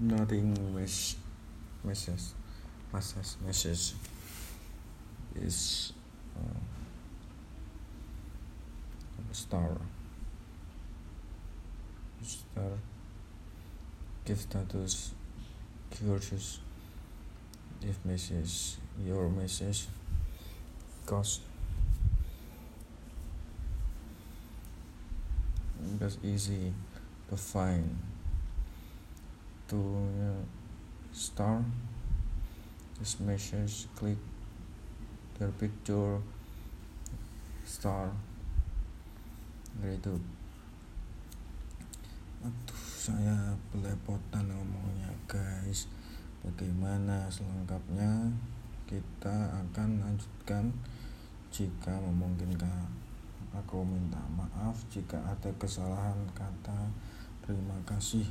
nothing mess message message message is uh, star. Star. Give status keywords if message your message cost that's easy to find to uh, star this message click their picture star itu aduh saya belepotan ngomongnya guys. Bagaimana selengkapnya? Kita akan lanjutkan jika memungkinkan. Aku minta maaf jika ada kesalahan kata. Terima kasih